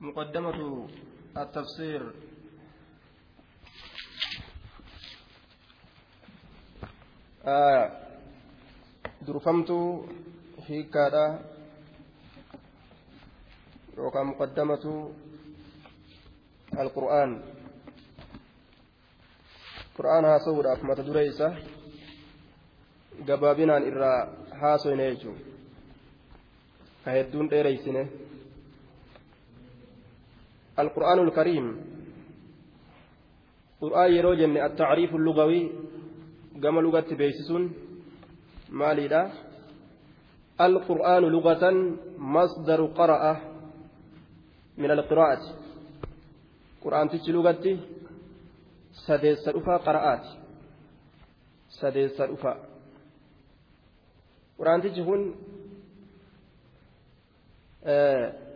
مقدمة التفسير. آه في هيكا دا مقدمة القرآن. القرآن ها صورة أفما تدريسة قبابنا إرى ها صورة نيجو فهيدون إيريسيني القرآن الكريم. قرآن يروجن التعريف اللغوي كما لغة بيسسون. مالي القرآن لغة مصدر قرأ من القراءة. قرآن تجي لغتي سديس الأفا قراءات. سديس الأفا قرآن تجي هون آه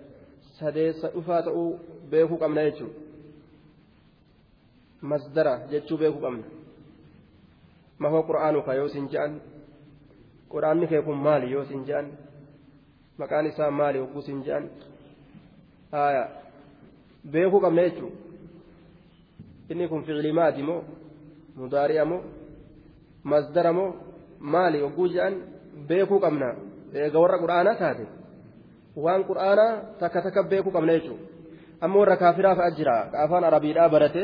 sadeessa dhufaa ta'uu beekuu qabna jechuudha masdara jechuu beekuu qabna mahoo qura'aanuka yoo sin je'an quraanni kee kun maali yoo sin je'an maqaan isaa maali yogguu sin je'an haya beekuu qabna jechuudha inni kun ficilii maati moo mudaari'a moo masdara moo maali yogguu je'an beekuu qabna eega warra quraanaa taate. waan qur'aanaa takka takka beekuu qabna jechuudha ammoo warra kaafiraaf jira. Afaan arabiidhaa barate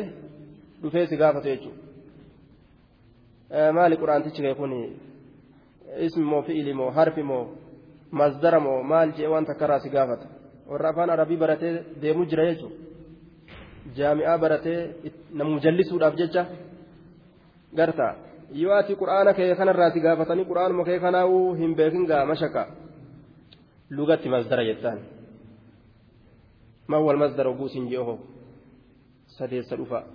dhufee si gaafatu jechuudha. Eh, maali quraantichi kee kun ismi moo fi'ili moo harfi moo masdara moo maal jee waan takkarraa si gaafata? Warra afaan arabii baratee deemuu jira jechuudha. Jaami'aa baratee namu jallisuudhaaf jecha garta. Yoo ati quraana kee kanarraa si gaafatanii quraanuma kee kanaa'uu hin beekin gaa mashakka lugatti masdara jettaan. ما هو المصدر وقوس جيوه سدي سلوفا.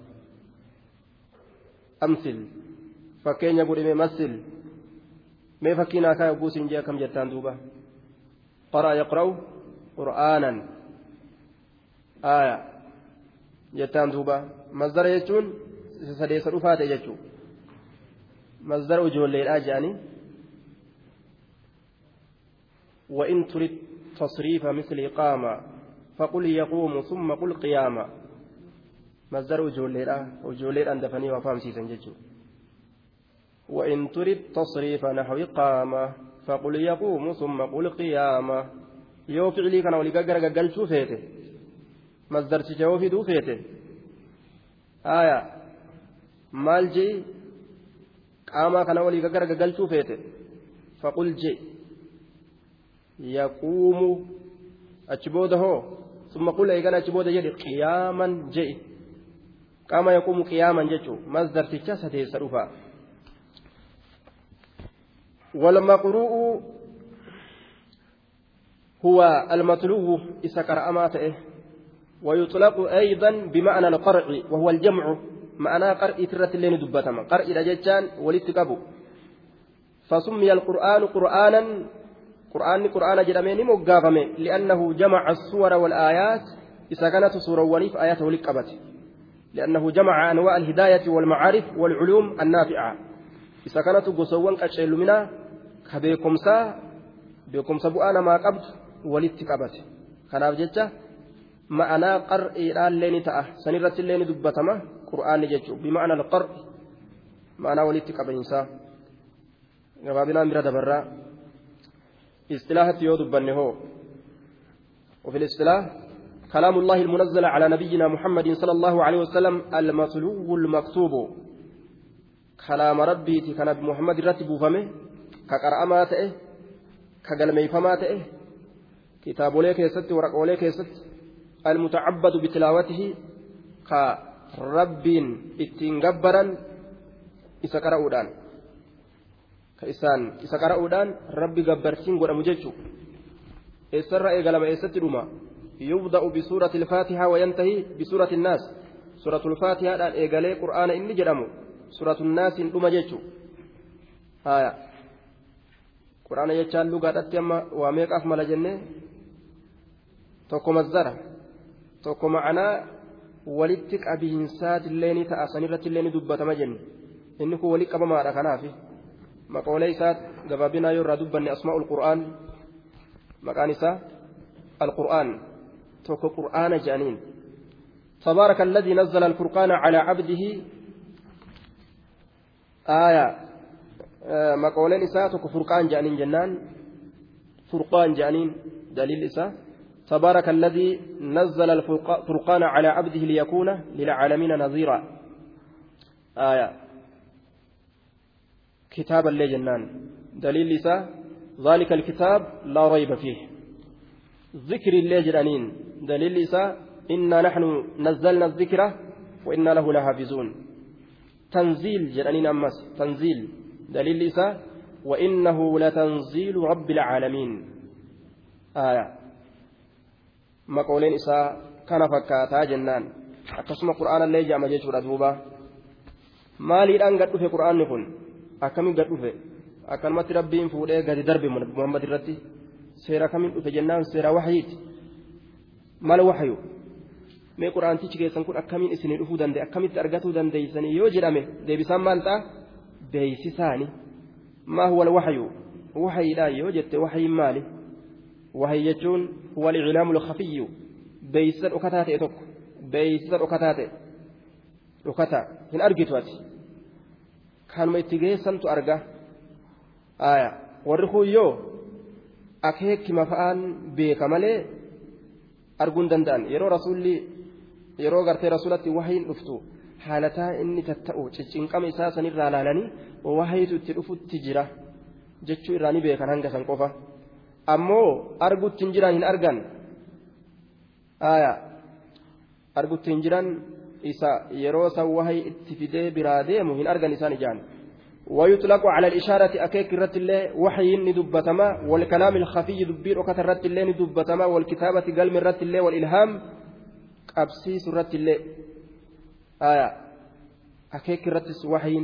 أمثل. فكين يقول مثل ما فكينا كا وقوس جيه كم جتان دوبا؟ قرأ يقرأ قرآنا. آية. جتان دوبا. مصدر يجون سدي سلوفا تججو مصدر وجول ليل آجاني. وإن تريد تصريف مثل إقامة. فقل يقوم ثم قل قياما مصدر وجوليرا وجولير أن دفني وفهم سيسن ججو وإن تريد تصريف نحو إقامة فقل يقوم ثم قل قياما yoo ficilii kana walii gaggalchuu feete masdarticha yoo fiduu feete aya maal jei qaamaa kana walii gaggalchuu feete faqul jei yaquumu achi booda hoo qul eegana achi booda jedhe qiyaaman je'i qaama yaquumu qiyaaman jechuun masdarticha sadeessa dhufa والمقروء هو المطلوب إذا قرأ ويطلق أيضا بمعنى القرع وهو الجمع. معنى قرء ترة اللين دبتما. قرء رجتان ولتقبو فسمي القرآن قرآنا قرآن قرآن جرمين مقافمه لأنه جمع الصور والآيات إذا كانت صورة ونيف آياته لقبت لأنه جمع أنواع الهداية والمعارف والعلوم النافعة إذا كانت قصوان كتشيل منا كبيكمسا بيكمسا بؤانا ما قبض ولت قبت كان جتة معنى قرء إلى ni ta'a sanirratti illee ni dubbatama qur'aanni jechuun. Bima'ana alqar ma'anaa walitti qabiinsaa gabaabinaan bira dabarraa. اصطلاح يود بنه وفي الاصطلاح كلام الله المنزل على نبينا محمد صلى الله عليه وسلم المطلوب المكتوب. كلام ربي كان محمد رتب فمه كقرأ ما تئه كقلمي فما تئه كتاب لك يست ورق لك يست المتعبد بتلاوته كرب اتنجبرا ka isaan isa qara'uudhaan rabbi gabbarsiin godhamu jechuudha eessarra eegalama eessatti dhuma yubda'u bisuurati ilfaatihaa wayantahi bisuurati innaas suuratu ilfaatihaadhaan eegalee qur'aana inni jedhamu suuratu innaasiin dhuma jechuudha haaya qur'aana jechaan lugaadhatti amma waa meeqaaf mala jennee tokko mazzara tokko ma'anaa walitti qabiinsaatiillee ni ta'a sanirratti illee ni dubbatama jenne inni kun walitti qabamaadha kanaafi. Maqoolee isaa gabaabinaa yoo irraa dubbanne asmaa'ul qur'aan maqaan isaa alqur'aan جانين تبارك الذي نزل الفرقان على عبده آية مقولين إساء فرقان جانين جنان فرقان جانين دليل إساء تبارك الذي نزل الفرقان على عبده ليكون للعالمين نظيرا آية كتابا لجنان دليل إساء ذلك الكتاب لا ريب فيه. ذكر الله جرانين دليل إساء إنا نحن نزلنا الذكر وإنا له لحافظون. تنزيل جرانين أمس. تنزيل. دليل إساء وإنه لتنزيل رب العالمين. آية. maqooleen isaa kana fakkaataa jennaan akkasuma qura'aana illee jaama jechuudha duuba maaliidhaan gad dhufe qura'aanni kun akkamiin gad dhufe. Akkanumatti rabbiin fuudhee gadi darbe muhammad irratti. Seera kamiin dhufe jennaan seera waxyiiti mala waxyu mee qura'aantichi keessan kun akkamiin isinii dhufuu danda'e akkamitti argatuu dandeeysanii yoo jedhame deebisaan maal ta'a? Beeysisaani maa huwa alwaxyu waxyiidhaan yoo jette waxyiin maali? Waxyi jechuun huwa alcilaamu alkhafiyyu beeysisa dhokataa ta'e tokko. Beeysisa dhokataa ta'e. Dhokataa. Hin argitu ati kanuma itti geessantu arga? Warri kun yoo akeekima fa'aan beeka malee arguun danda'an yeroo rasuulli yeroo gartee rasuulatti wahiin dhuftu haalataa inni tatta'u ciccinqama isaa sanirraa laalanii wahiitu itti dhufutti jira jechuu irraa ni beekan hanga san qofa. Ammoo argutti hin jiran hin argan. Argutti hin jiran isa yeroo san wahii itti fidee biraa deemu hin argan isaan ijaan. ويطلق على الإشارة أكيك الرت الله وحي ندبتما والكلام الخفي دبير وكت الرت الله ندبتما والكتابة قلم الرت الله والإلهام أبسيس الرت الله آية أكيك الرت وحي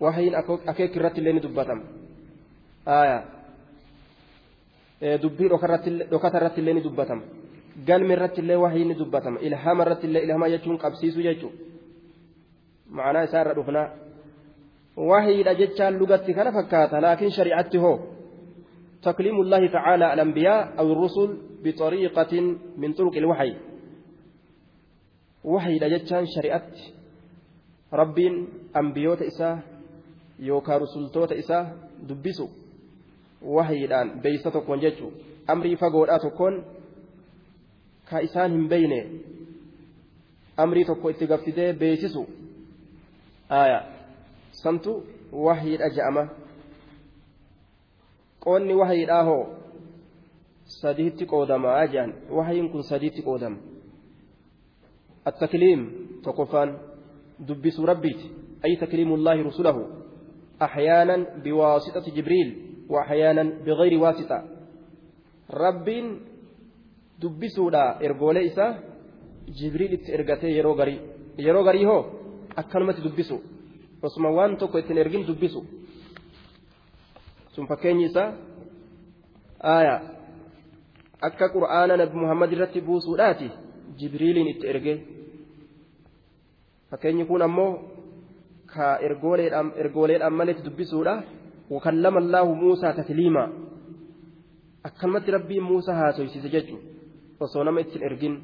وحي أكيك الرت الله ندبتما آية دبير وكت الرت الله ندبتما قلم الرت الله وحي ندبتما إلهام الرت الله إلهام يجون أبسيس يجون معناه سار رفنا وحي جتشان لغتي كان فكاتا لكن شريعتي هو تكليم الله تعالى الأنبياء أو الرسل بطريقة من طرق الوحي وحي جتشان شريعت رب أنبيوت إساه يوكا رسلتوت إساه دبسوا وحي الآن بيستك ونججوا أمري فقولا تكون كإسان هم بينه. أمري تكو اتقفتدي بيسسوا aya santu wahiidha je'ama qoonni wahiidhaa hoo sadiitti qoodamaa jedhan wahiin kun sadiitti qoodama التكليم. تقفان. دبس ربيت. أي تكليم الله رسله أحيانا بواسطة جبريل. وأحيانا بغير واسطة. رب دبسوا لا إرجوليسا جبريل إرجته يروغري يروغري هو akkanumatti dubbisu osuma waan tokko ittiin ergin dubbisu sun fakkeenyi isaa aayaa akka qur'aana nabi muhammad irratti buusuudhaati jibriiliin itti erge fakkeenyi kun ammoo ka ergooleedhaan maletti dubbisuudha wakallama allaahu muusaa takliima akkanumatti rabbiin muusaa haasoysiise jechuudha osoo nama ittiin ergin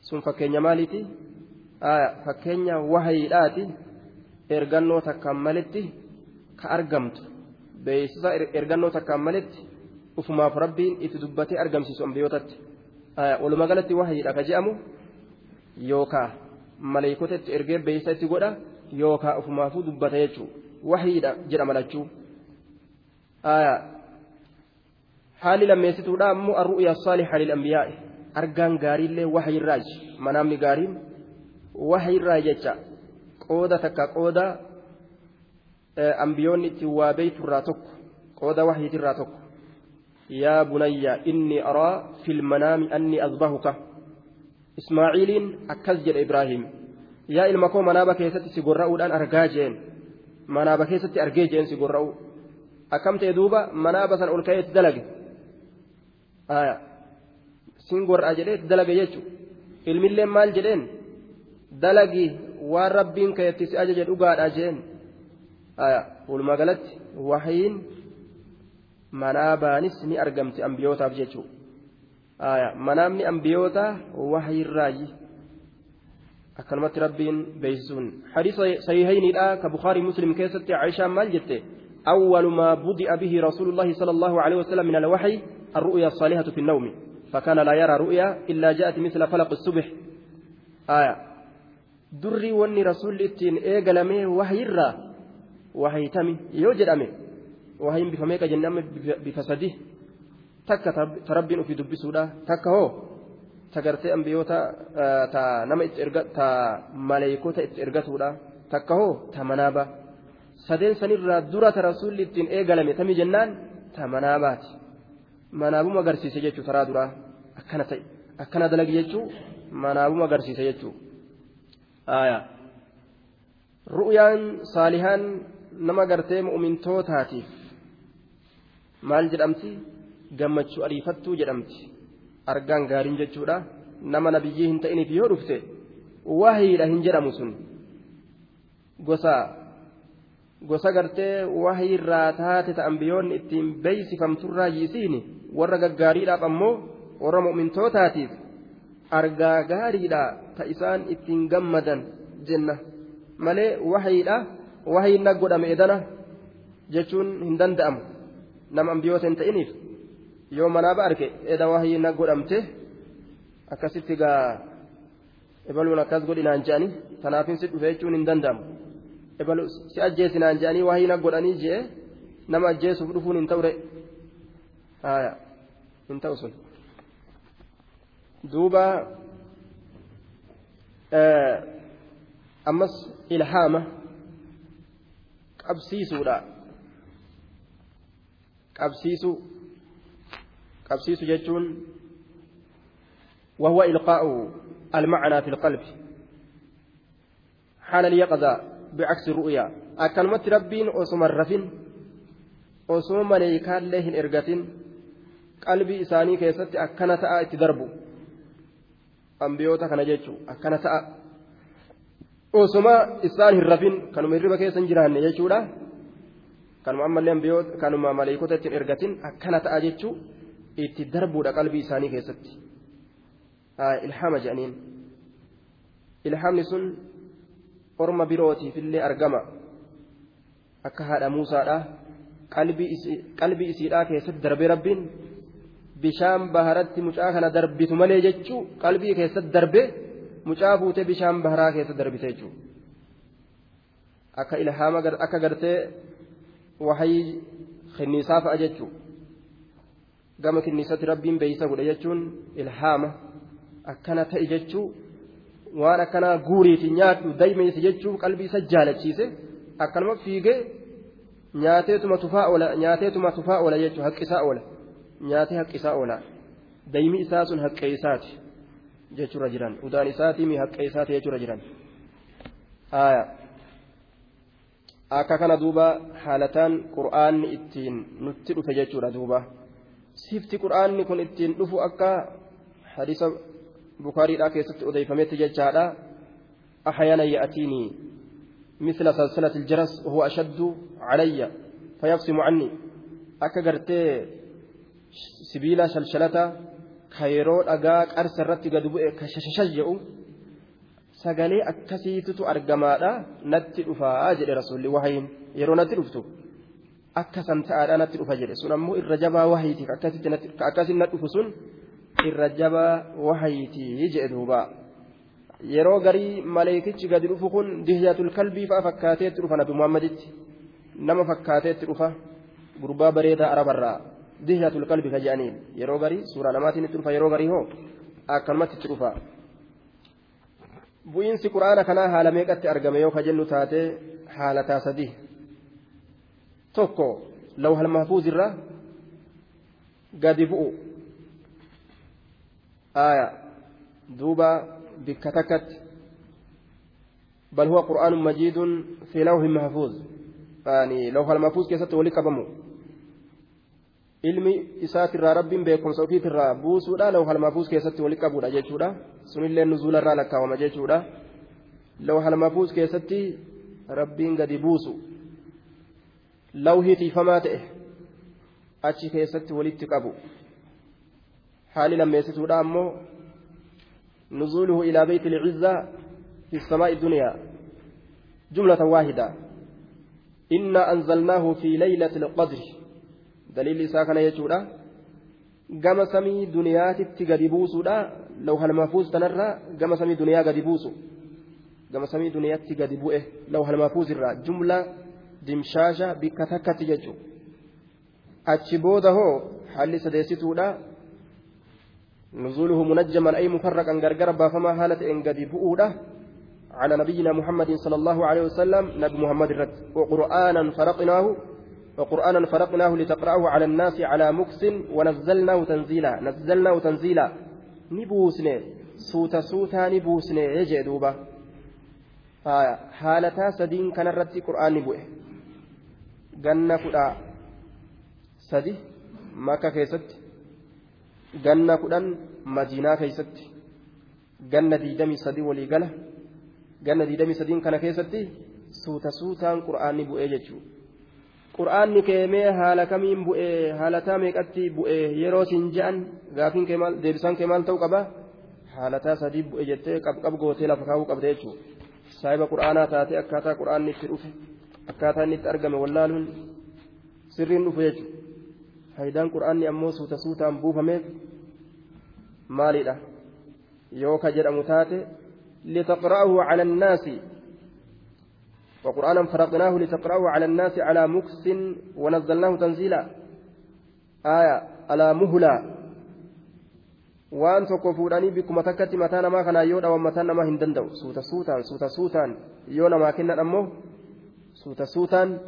sun fakkeenya maaliiti fakkeenya wahayiidhaati ergannoo takkaan malitti ka argamtu beeksisa ergannoo takkaan malitti ufumaaf rabbiin itti dubbatee argamsiisu ambiyootatti walumaa galatti wahayiidha ka je'amu yookaa maleeykota itti ergee beeksisa itti godha yookaa ufumaafuu dubbata jechuu wahayiidha jedhama lachuu haalli lammeessituudha ammoo arru'ya saalixa lilambiyaa'i argaan gaariillee wahayirraaji manaamni gaariin wahayirraa jecha qooda takka qooda ambiyoonni itti waa beeyturraa tokko qooda wahiitirraa tokko yaa bunayya inni araa fil manaami anni azbahuka ismaaciiliin akkas jedhe ibraahim yaa ilma koo manaaba keessatti si gorra'uudhaan argaa jeen manaaba keessatti argee jeen si gorra'u akkam ta'e duuba manaaba san ol ka'ee dalage sin gorra'a jedhee dalage jechuudha ilmillee maal jedheen dalagi waan rabbiin keetti si ajaje dhugaadha jeen walumaa galatti wahiin manaa baanis ni argamti ambiyootaaf jechuudha manaamni ambiyoota wahyirraayi akkanumatti rabbiin beeksisuun hadiisa sahihaynidha ka bukaarii muslim keessatti aishaan maal jette بدأ به رسول الله صلى الله عليه وسلم من الوحي الرؤيا الصالحة في النوم فكان لا يرى رؤيا إلا جاءت مثل فلق الصبح آية دري وني رسول التين إيقلمي وحي الرا وحي تمي يوجد أمي وحي بفميك جنة بفسده takka tarabbiin ofii dubbisuudha takka hoo tagartee ambiyoota ta nama itti erga ta maleeykota itti ergatuudha takka hoo ta manaaba sadeen sanirraa dura ta rasuulli ittiin eegalame manaabuma agarsiise jechuu taraa duraa akkana ta'e. Akkana dalagi jechuu manaabuma agarsiise jechuu. Ru'yaan saalihaan nama gartee mu'mintootaatiif maal jedhamti? Gammachuu ariifattuu jedhamti. Argaan gaariin jechuudha. Nama nabiyyii hin ta'iniif yoo dhufte wahiidha hin jedhamu sun. Gosa gosa gartee wahiirraa taate ta'an biyyoonni ittiin beeysifamturraa yiisiini warra gaggaariidhaaf ammoo warra mu'mintootaatiif argaa gaariidha ta isaan ittiin gammadan jenna. Malee wahiidha wahiin na godhame edana jechuun hin danda'amu. Nama ambiyoota hin ta'iniif yoo manaaba arge eda wahii na godhamte? Akkasitti gaa ebaluun akkas godhinaan je'anii tanaafin si dhufe jechuun hin danda'amu. Ebalu si ajjeesinaan je'anii wahii na godhanii je'e nama ajjeesuuf dhufuun hin ta'u re haya hin ta'u sun duuba ammas ilhaama qabsiisuudha qabsiisuu qabsiisu jechuun وهو إلقاء المعنى في القلب. حال اليقظة بعكس الرؤيا. أكلمت ربين أسم الرفن أسم مليكان له إرقة qalbii isaanii keessatti akkana ta'a itti darbu. Ambiyoota kana jechuun akkana ta'a. Osuma isaan hin rafin kanuma hirriba keessa hin jiraanne jechuudha. Kanuma ammallee ambiyoota kanuma maleekota ittiin ergatin akkana ta'a jechuu itti darbuudha qalbii isaanii keessatti. Ilhaama jedhaniin. Ilhaamni sun orma birootiif illee argama. Akka haadha muusaadha qalbii isiidhaa keessatti darbee rabbiin bishaan baharatti mucaa kana darbitu malee jechuu qalbii keessatti darbe mucaa fuutee bishaan baharaa keessa darbite jechuu akka ilhaama akka gartee wahayii kinniisaa fa'a jechuu gama kinniisatti rabbiin beeysa godhe jechuun ilhaama akkana ta'e jechuu waan akkanaa guuriiti nyaadhu daymeessi jechuu qalbii isa jaalachiise akkanuma fiigee nyaateetuma tufaa oola nyaateetuma tufaa oola jechuu haqqisaa oola. Nyaatee haqqisaa oola daymi isaa sun haqqee isaati jechuurra jiran udaan isaatii mi haqqee isaati jechuurra jiran akka kana duuba haalataan qur'aanni ittiin nutti dhufe jechuudha duuba sifti qur'aanni kun ittiin dhufu akka hadiisa bukaariidhaa keessatti odeeffametti jechaadha أحيانا يأتيني مثل سلسلة الجرس وهو أشد علي فيقسم عني akka gartee sibiila shalshalata ka yeroo dhagaa qarsa irratti gad bu'e ka shashashash jedhu sagalee akkasiitutu argamaadha. Natti dhufaa jedhe rasuulli wahayin. Yeroo natti dhuftu akka santa'aadha natti dhufa jedhe. Sun ammoo irra jabaa wahayiitiif akkasitti natti dhufu sun irra jabaa wahayiitii jedhe duuba. Yeroo garii maleekichi gadi dhufu kun dihyatul kalbii fa'a fakkaateetti dhufa nabi muhammaditti. Nama fakkaateetti dhufa. Gurbaa bareedaa arabarraa jedhaniin yeroo garii suuraa namaatiin itti dhufa yeroo garii hoo akkanumatti itti dhufa bu'iinsi quraana kanaa haala meeqatti argame yoo ka jennu taate haalataa sadii tokko lawhal mahfuuzirra gadi bu'u aya duuba bikka takkatti بل هو قرآن مجيد في لوح محفوظ يعني لوح المحفوظ كيست ولي قبمه ilmi isaatirraa rabbiin beekumsa ofiitirraa buusuudha lawhal mahfuuz keessatti wali qabuudha jechuudha sunillee nuzuularraa lakkaawama jechuudha lawhal mahfuuz keessatti rabbiin gadi buusu lawhii tiifamaa ta'e achi keessatti walitti qabu حال لما يستود أمه نزوله إلى بيت العزة في السماء الدنيا جملة واحدة إنا أنزلناه في ليلة القدر دليل ساكن يجودا gama samii duniyaatitti gadi buusuudha lawhal mahfuuz tanarraa gama samii duniyaa gadi buusu gama samii duniyaatti gadi bu'e lawhal mahfuuz irraa jumla dimshaasha bikka takkatti jechuudha achi booda hoo haalli sadeessituudha نزوله منجما أي مفرقا غرغر بافما حالة إن قد بؤودة على نبينا محمد صلى الله عليه وسلم نبي محمد الرد وقرآنا فرقناه وقرآنا فرقناه لتقرأه على الناس على مكس ونزلناه تنزيلا نزلناه تنزيلا نبوسني سوتا سوتا نبوسني يجي دوبا حالتا سدين كان الرد قرآن نبوه makka keessatti ganna kudhan madiinaa keessatti ganna diidamii sadi walii gala ganna diidamii sadiin kana keessatti suuta suutaan qura'aanni bu'ee qura'aanni keemee haala kamiin bu'ee haalataa meeqatti bu'ee yeroo siin je'an gaafiin kee maal deebisaan kee maal ta'uu qaba? Haalataa sadii bu'e jettee qabqab gootee lafa kaa'uu qabda jechuudha. Saahiba qura'aanaa taatee akkaataa qura'aanni itti dhufe. akkaataa inni itti argame wallaaluun sirriin dhufu jechuudha. Faayidaan qura'aanni ammoo suuta suutaan buufameef maalidha yoo ka jedhamu taate litaqra'ahu cala annaasi وقرآنا فرقناه لتقرأه على الناس على مكس ونزلناه تنزيلا آية على fuudhanii bikkuma takkatti mataa namaa kanaa yoo dhawan mataan namaa hin danda'u suuta suutaan suuta suutaan yoo namaa kennan ammoo suuta suutaan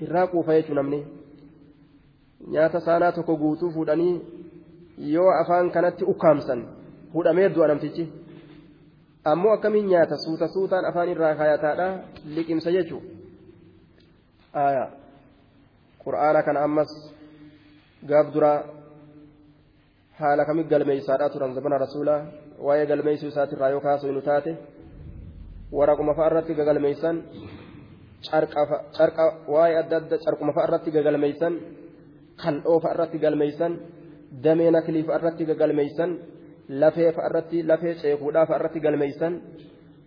irraa quufa jechuun namni nyaata saanaa tokko guutuu fuudhanii yoo afaan kanatti ukkaamsan fuudhamee du'a namtichi ammoo akkamiin nyaata suuta suutaan afaan irraa kaayataadha liqimsa jechuun qura'aana kana ammas gaaf duraa haala kamitti galmeeysaadhaa turan zabana rasuulaa waa'ee galmeeysuu isaatirraa yoo kaasuu nu taate waraquma fa'a irratti gagalmeeysan carqa waa'ee adda adda carquma fa'a irratti gagalmeeysan kal'oo fa'a irratti galmeeysan damee naklii fa'a irratti gagalmeeysan lafee irratti lafee ceekuudhaa fa'a irratti galmeeysan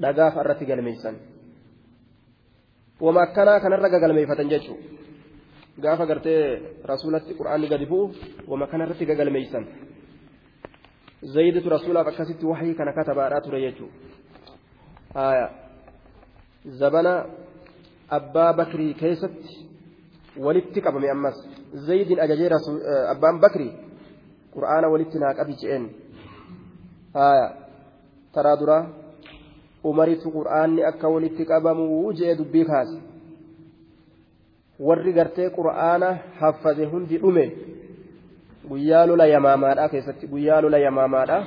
dhagaa fa'a irratti galmeeysan wama akkanaa kanarra gagalmeeyfatan jechuudha gaafa gartee rasuulatti qura'aanni gadi bu'u wama kanarratti gagalmeeysan zayiditu rasuulaaf akkasitti wahii kana katabaadhaa ture jechuudha zabana. abbaa bakrii keessatti walitti qabame ammas zaydin ajajee abbaan bakrii qur'aana walitti naa je'een taraa duraa umaritu qur'aanni akka walitti qabamu je'ee dubbii kaase. Warri gartee qur'aana haffaze hundi dhume guyyaa lola yamaamaadhaa keessatti guyyaa lola yamaamaadhaa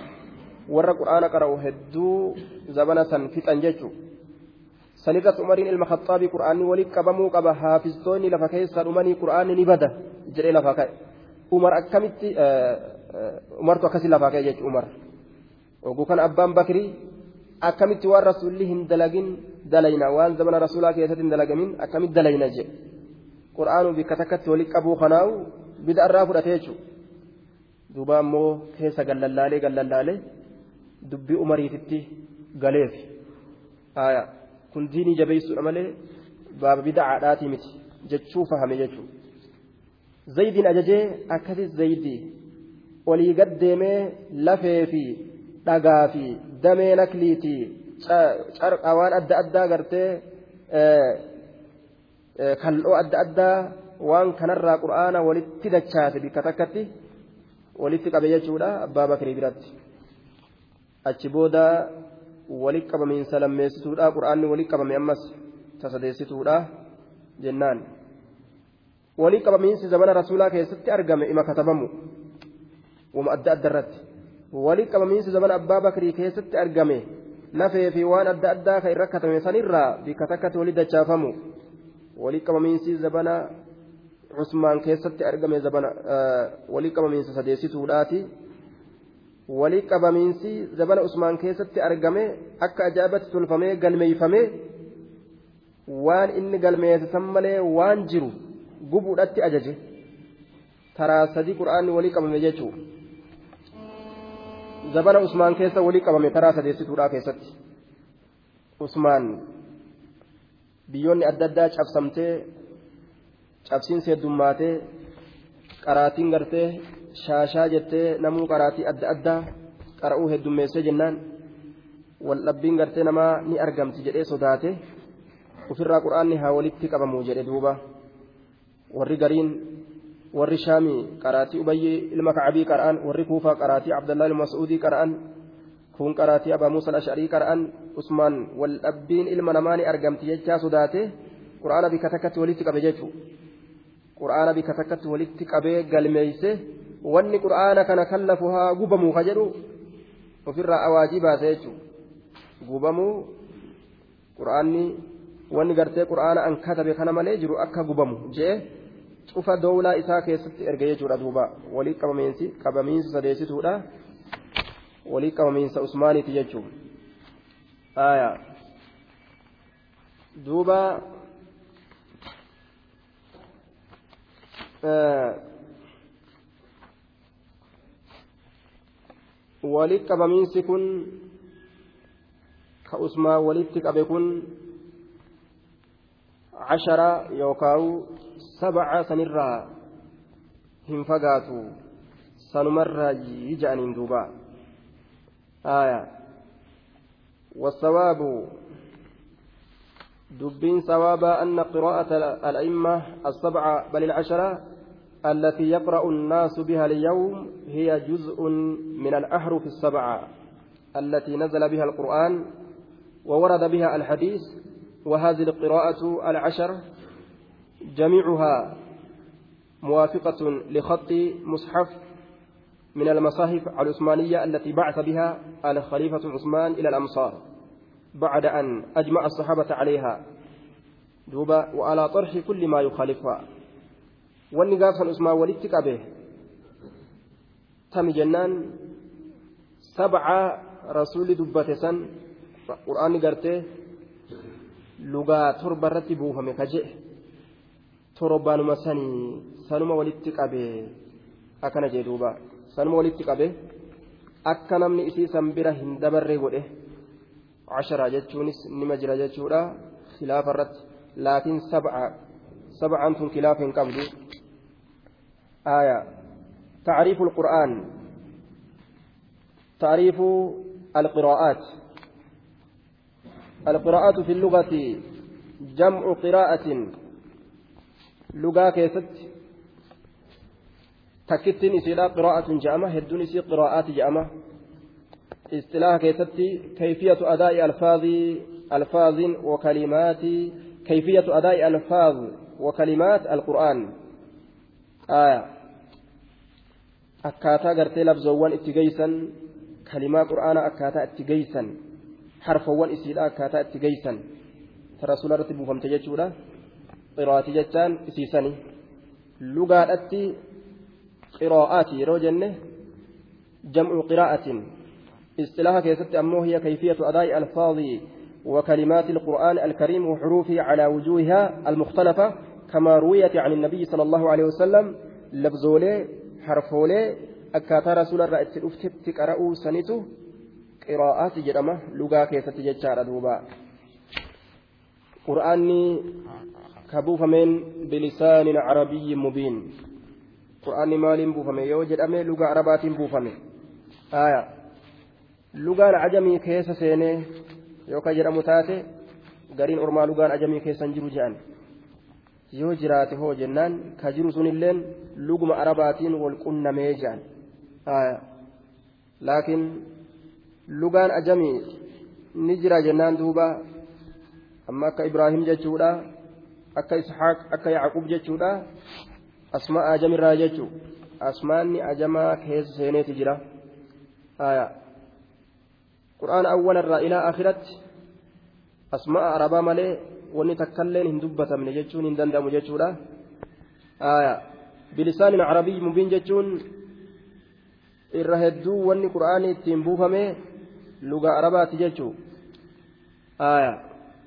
warra qur'aana qara'u hedduu zabana san fixan jechuudha. sanirratti umariin ilma khaxaabii qura'aanni walitti qabamuu qaba. Haafistoonni lafa keessaa dhumanii qura'aanni ni bada jedhee lafaa ka'e. Umar akkamitti umartu akkasii lafaa ka'e jechuudha umar oguu kan abbaan bakrii akkamitti waan rasuulli hin dalagin dalayna? Waan zamana rasuulaa keessatti hin dalagamin akkamitti dalayna jedhe qura'aanuu bikka takkatti walitti qabuu kanaa'u bida'arraa fudhate jechuudha duuba ammoo keessa gallallaalee gallallaalee dubbii umariititti galeef kun diinii jabeessuudha malee baaba bidacaadhaatii miti jechuu fahame jechuudha. Zaydiin ajajee akkasi zaydii olii gad deemee lafee fi dhagaa fi damee nakliitii carqaa waan adda addaa gartee kal'oo adda addaa waan kanarraa qura'aana walitti dachaase bikka takkatti walitti qabe jechuudha abbaa bakrii biratti. Achi booda walitti qabamiinsa lammeessituudha qura'aanni walitti qabame ammas tasadeessituudha jennaan. Walitti qabamiinsi zamana rasuulaa keessatti argame ima katabamu wama adda adda irratti walitti qabamiinsi zamana abbaa bakrii keessatti argame lafee fi waan adda addaa kan irra katame sanirraa bikka takkatti walitti dachaafamu walitti qabamiinsi zamana cusmaan keessatti argame zamana walitti qabamiinsa sadeessituudhaati. walii qabamiinsi zabana usmaan keessatti argame akka ajaa'ibatti tolfamee galmeeyfamee waan inni galmeessisan malee waan jiru gubuudhatti ajaje taraa sadii qura'aanni walii qabame jechuudha zabana usmaan keessa walii qabame taraa sadeessituudhaa keessatti usmaan biyyoonni adda addaa cabsamtee cabsiinsi heddummaatee qaraatiin gartee shaashaa jettee namuu qaraatii adda addaa qara'uu heddummeessee jennaan waldhabbiin gartee namaa ni argamti jedhee sodaate ofirraa quraanni haa walitti qabamu jedhe duuba warri gariin warri shaamii qaraatii ubayyii ilma kacabii qara'an warri kuufaa qaraatii abdallaa ilma mas'uudii qara'an kun qaraatii abaa muusa al-ash'arii qara'an usmaan waldhabbiin ilma namaa ni argamti jechaa sodaate quraana bika takkatti walitti qabe jechuudha quraana bika takkatti walitti qabee galmeeyse wanni quraana kana kallafu haa gubamuu ka jedhu ofirraa awaajii baase jechuudha gubamuu quraanni wanni gartee quraana an katabe kana malee jiru akka gubamu jee cufa doolaa isaa keessatti erga jechuudha duuba walii qabamiinsi qabamiinsa sadeessituudha walii qabamiinsa usmaaniiti jechuudha aayaa duuba walii qabamiinsi kun ka usmaan walitti qabe kun cashara yookaan sabca sanirraa hin fagaatu sanumarraa jija'aniin duuba آية. والثواب دبين ثوابا أن قراءة الأئمة السبعة بل العشرة التي يقرأ الناس بها اليوم هي جزء من الأحرف السبعة التي نزل بها القرآن وورد بها الحديث وهذه القراءة العشر جميعها موافقة لخط مصحف من المصاحف العثمانية التي بعث بها الخليفة عثمان إلى الأمصار بعد أن أجمع الصحابة عليها. دوبا وعلى طرح كل ما يخالفها. usmaan walitti qabe tami jennaan sabca rasuulli dubbate san qur'aanni gartee lugaa torba irratti buufame ka je'e torbaanuma sanii sanuma walitti qabe akkana jee duuba sanuma walitti qabe akka namni isii san bira hin dabarre godhe cashara jechuunis nima jira jechuudha khilaafa irratti laakiin sabca sabcaan tun khilaafa hin qabdu آية تعريف القرآن تعريف القراءات القراءات في اللغة جمع قراءة. لغة كيست. تكتن إسيلا قراءة جامة هدون إسي قراءات جامة. اصطلاح كيست كيفية أداء ألفاظ ألفاظ وكلمات كيفية أداء ألفاظ وكلمات القرآن. آية. akkaataa gartee labzoowwan kalimaa qur'aanaa akkaataa itti geeysan harfawwan isiidha akkaataa itti geeysan rasuula irratti buufamte jechuudha qiraati jechaan isiisani lugaadhatti qiraa'aati yeroo jenne jam'u qiraa'atin اصطلاح كيست أمه هي كيفية أداء ألفاظ وكلمات القرآن الكريم وحروفه على وجوهها المختلفة كما رويت عن النبي صلى الله عليه وسلم لبزولي harfoolee akkaataa rasuularraa itti dhuftetti qara'uu sanitu qiraa'aati jedhama lugaa keessatti jechaadha duuba. Qur'aanni ka buufameen bilisaanin carabiyyin mubiin. Qur'aanni maaliin buufame? Yoo jedhame lugaa arabaatiin buufame. Aya lugaan ajamii keessa seenee yookaan jedhamu taate gariin ormaa lugaan ajamii keessa hin jiru jedhan yoo jiraate hoo jennaan ka jiru sunilleen luguma arabaatiin wal qunnamee jedhan aya laakiin. Lugaan ajamii ni jira jennaan duuba amma akka ibraahim jechuudha akka ishaaq akka yacquub jechuudha asmaa ajamirraa jechuu asmaanni ajamaa keessa seeneeti jira qur'aan awwalarraa ilaa akhiratti asmaa arabaa malee wanni takkailleen hin dubbatamne jechuun hin danda'amu jechuudha bilisaanin carabii mubiin jechuun irra hedduu wanni qura'aanii ittiin buufame lugaa arabaati jechuu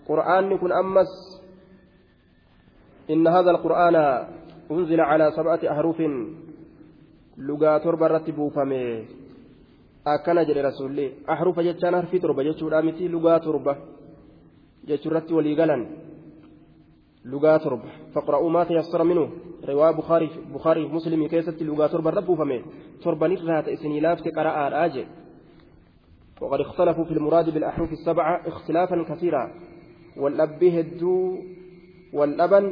qura'aanni kun ammas إن هذا القرآن أنزل على سبعة أحرف لغة تربة رتبوا فمي akkana jedhe rasuulli ahrufa jechaan harfii torba jechuudha miti lugaa torba jechuurratti walii galan lugaa torba faqra'uu maa tayassara minhu riwaa bukaarii muslimii keessatti lugaa torba irra buufame torbanirraa ta'e isinii laafte qara'aadhaa jedhe وقد اختلفوا في المراد بالأحرف السبعة اختلافا كثيرا. والأبي هدو والأبن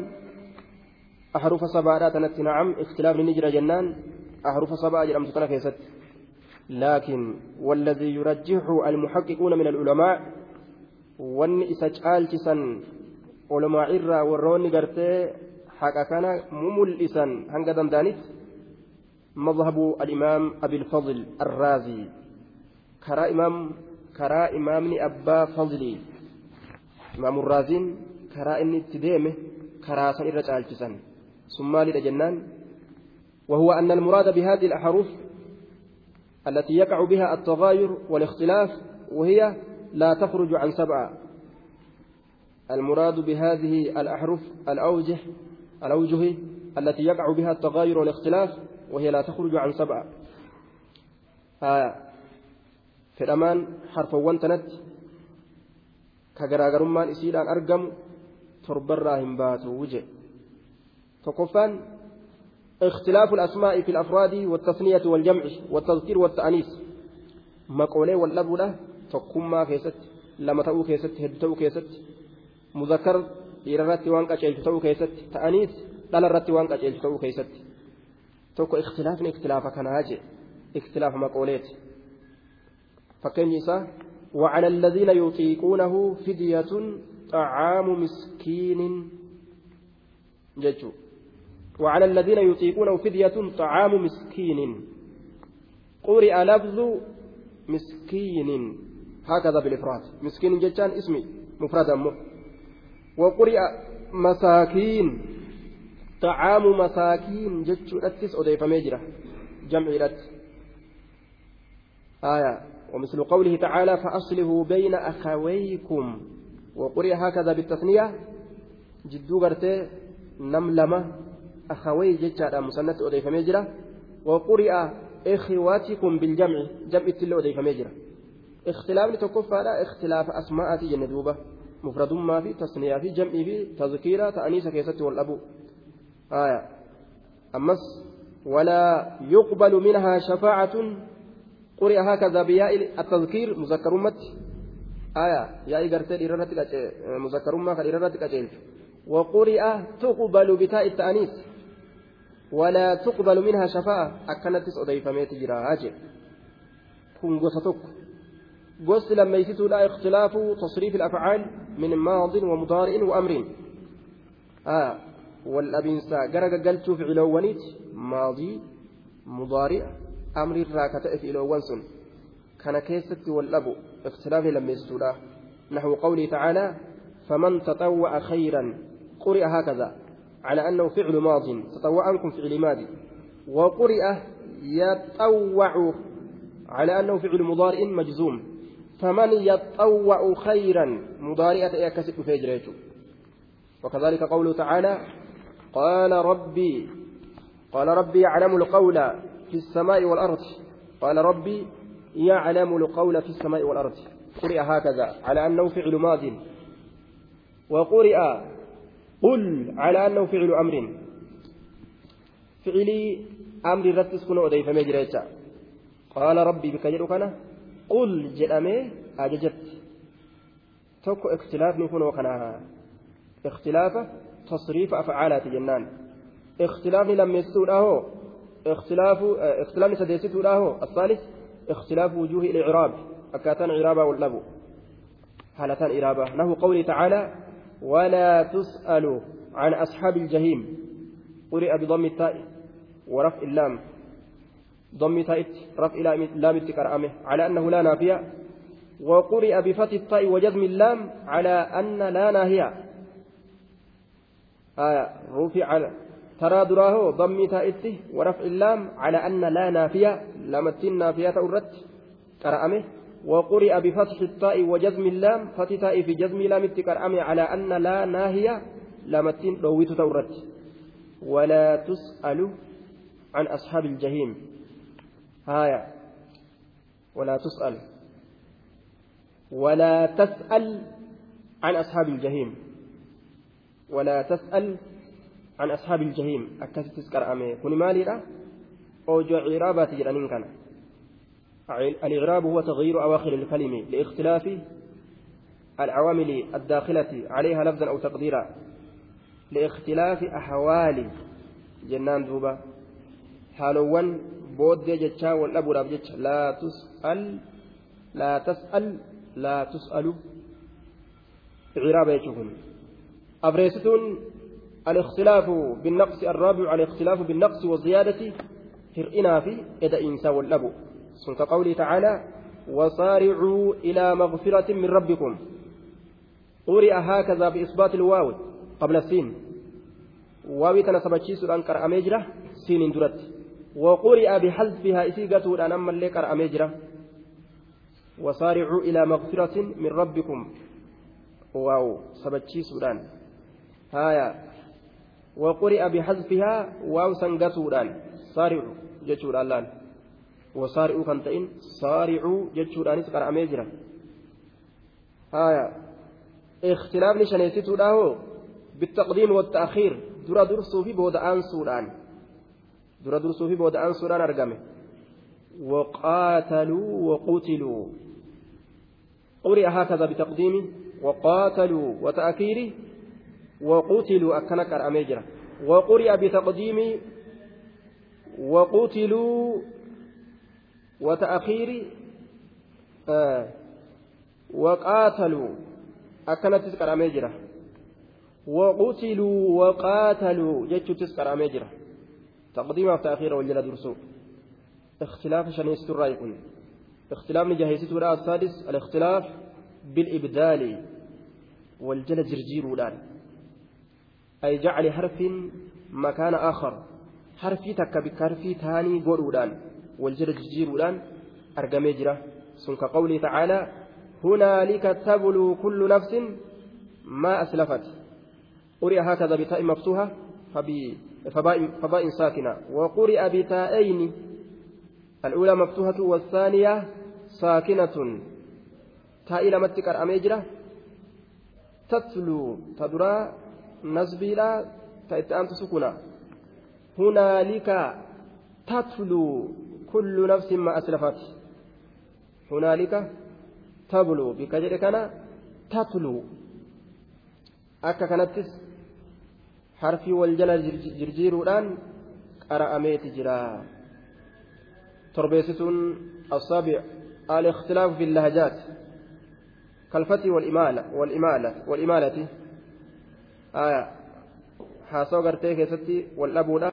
أحرف سبعة تنت نعم اختلاف نجر جنان أحرف سبعة جرمت تنفيست لكن والذي يرجح المحققون من العلماء وان إسجالتسا علماء إرى وروني قرتي حقا كان مملئسا هنقا دندانت مذهب الإمام أبي الفضل الرازي. كرا إمام كرا إمامني أبا فضلي إمام الرازين كرا إني تديمه كرا سن إرى ثم لجنان. وهو أن المراد بهذه الأحرف التي يقع بها التغاير والاختلاف وهي لا تخرج عن سبعة. المراد بهذه الأحرف الأوجه الأوجه التي يقع بها التغاير والاختلاف وهي لا تخرج عن سبعة. آه في الأمان حرف وانتنت كغراغرمان إسيلان أرقم تربراهم باتوا وجه تقفان اختلاف الأسماء في الأفراد والتثنية والجمع والتذكير والتأنيث مقولي واللبلة تقوم كيست لما تأو كيست هد تأو كيست مذكر waan qaceelchu ta'uu keessatti ta'aniis dhalarratti waan qaceelchu ta'uu keessatti. Tokko ikhtilaafni ikhtilaafa kanaa jee ikhtilaafa maqooleeti. Fakkeenyi isaa وعلى الذين يطيقونه فدية طعام مسكين. ججو وعلى الذين يطيقونه فدية طعام مسكين. قرئ لفظ مسكين. هكذا بالإفراد. مسكين جتان اسمي. مفرد أمه وقرئ مساكين. طعام مساكين. جتشو أتس أضيف ميجرة. جمع رت. آية. ومثل قوله تعالى فأصله بين أخويكم. وقرئ هكذا بالتثنية. جدو قرتي نملمة أخوي جتشا مسنة أضيف ميجرة وقرئ إخواتكم بالجمع. جمع التلو أضيف ميجرة اختلاف لتكفى اختلاف أسماء جندوبة. مفرد ما في تصنيع في جمع في تذكيرة تأنيس كيست والأبو آية. أمس. ولا يقبل منها شفاعة قرئ هكذا بياء التذكير مذكر مت. آية يا إيجرتي مذكر ما كان وقرئ تقبل بتاء التأنيث. ولا تقبل منها شفاعة أكنت أضيف ميت جراج كن قصتك قص لما يسيتوا لا اختلاف تصريف الأفعال من ماض ومضارع وأمر. آه والأبنسا قرق قلت في علوانيت ماضي مضارع أمر الراكة في علوانسن كان كيست والأبو اختلاف لما يسيتوا نحو قوله تعالى فمن تطوع خيرا قرئ هكذا على أنه فعل ماض تطوعكم فعل ماضي وقرئ يطوع على أنه فعل مضارع مجزوم فمن يطوع خيرا مضارعة يكسب فيجريته وكذلك قوله تعالى قال ربي قال ربي يعلم القول في السماء والأرض. قال ربي يعلم القول في السماء والأرض. قرئ هكذا على أنه فعل ماض. وقرئ قل على أنه فعل أمر. فعلي أمر رتس كن أديف مجريتا قال ربي بك جدك قل جدامي أججت توكو اختلاف نكون وكنا. اختلاف تصريف أفعالات جنان. اختلاف لم يستوله اختلاف اختلاف سديسته له الثالث اختلاف وجوه الإعراب. أكاتان عرابة واللبو حالتان إرابة له قوله تعالى ولا تسأل عن أصحاب الجحيم. قرئ بضم التاء ورفع اللام. ضم تاء رفع لام التكرامه على أنه لا نافية. وقرئ بفتح التاء وجزم اللام على أن لا ناهية. آية. رفع ترى دراه ضم تاء ورفع اللام على أن لا نافية لامتين نافية أردت كرامه وقرئ بفتح الطاء وجزم اللام فتح تاء في جزم لام التكرأم على أن لا ناهية لامتين رويت تورت ولا تسأل عن أصحاب الجحيم هايا ولا تسأل ولا تسأل عن أصحاب الجحيم ولا تسأل عن أصحاب الجحيم أكثر تسكر أمي كن مالي أوجو عرابة جرانين كان. الإغراب هو تغيير أواخر الكلمة لإختلاف العوامل الداخلة عليها لفظا أو تقديرا. لإختلاف أحوال. جنان دوبا. حالوان بود جتشا والأبو راب لا تسأل لا تسأل لا تسأل. عرابة يشوفون أبريستون الاختلاف بالنقص الرابع الاختلاف بالنقص والزيادة fi eda'insa wal dhabu sun ka qawlii tacaalaa وصارعوا إلى مغفرة من ربكم. قرئ هكذا بإثبات الواو قبل السين. واوي تنسبتشي سوران كر أميجرة سين درت. وقرئ بحذفها إسيقة أن أما اللي كر أميجرة وصارعوا إلى مغفرة من ربكم. واو سبتشي سوران هايا وقرئ بحذفها واو jechuudhaan laal wasaari'uu kan ta'in saaricuu jechuudhaanis qara'amee jira haya اختلافni shaneessituudha hoo بالتقديم والتأخير. درا درسوا في بود أنسودان درا درسوا في بود أنسودان أرقمه وقاتلوا وقتلوا. قرئ هكذا بتقديمه. وقاتلوا وتأخيره. وقتلوا أكنك أميجرة وقرئ بتقديم وقتلوا وتأخير آه وقاتلوا أكنت تسكر أميجرة وقتلوا وقاتلوا جتشو تسكر أميجرة تقديم وتأخير والجلد درسو اختلاف شنيست الرايكون اختلاف نجاهيست وراء السادس الاختلاف بالإبدال. والجلد جرجير ولان أي جعل حرف مكان آخر bikka harfii taanii godhuudhaan wal jala jijjiiruudhaan argamee jira sun ka qawlii tacaalaa hunaalika tabluu kullu nafsin maa aslafat قرئ هكذا بتاء مفتوحة فباء ساكنة وقرئ بتاءين الأولى مفتوحة والثانية ساكنة تاء لما تكر أميجرة تتلو تدرى نسبي لا تأتي سكنة هنالك تتلو كل نفس ما أسلفت. هنالك تبلو بكجر كان تتلو. أكا كانتس حرفي والجل جرجيرودان قرأميت جرا. تربيستون السابع الاختلاف في اللهجات. كالفتي والإمالة والإمالة والإمالة. آية haasoo gartee keessatti wal dhabuudha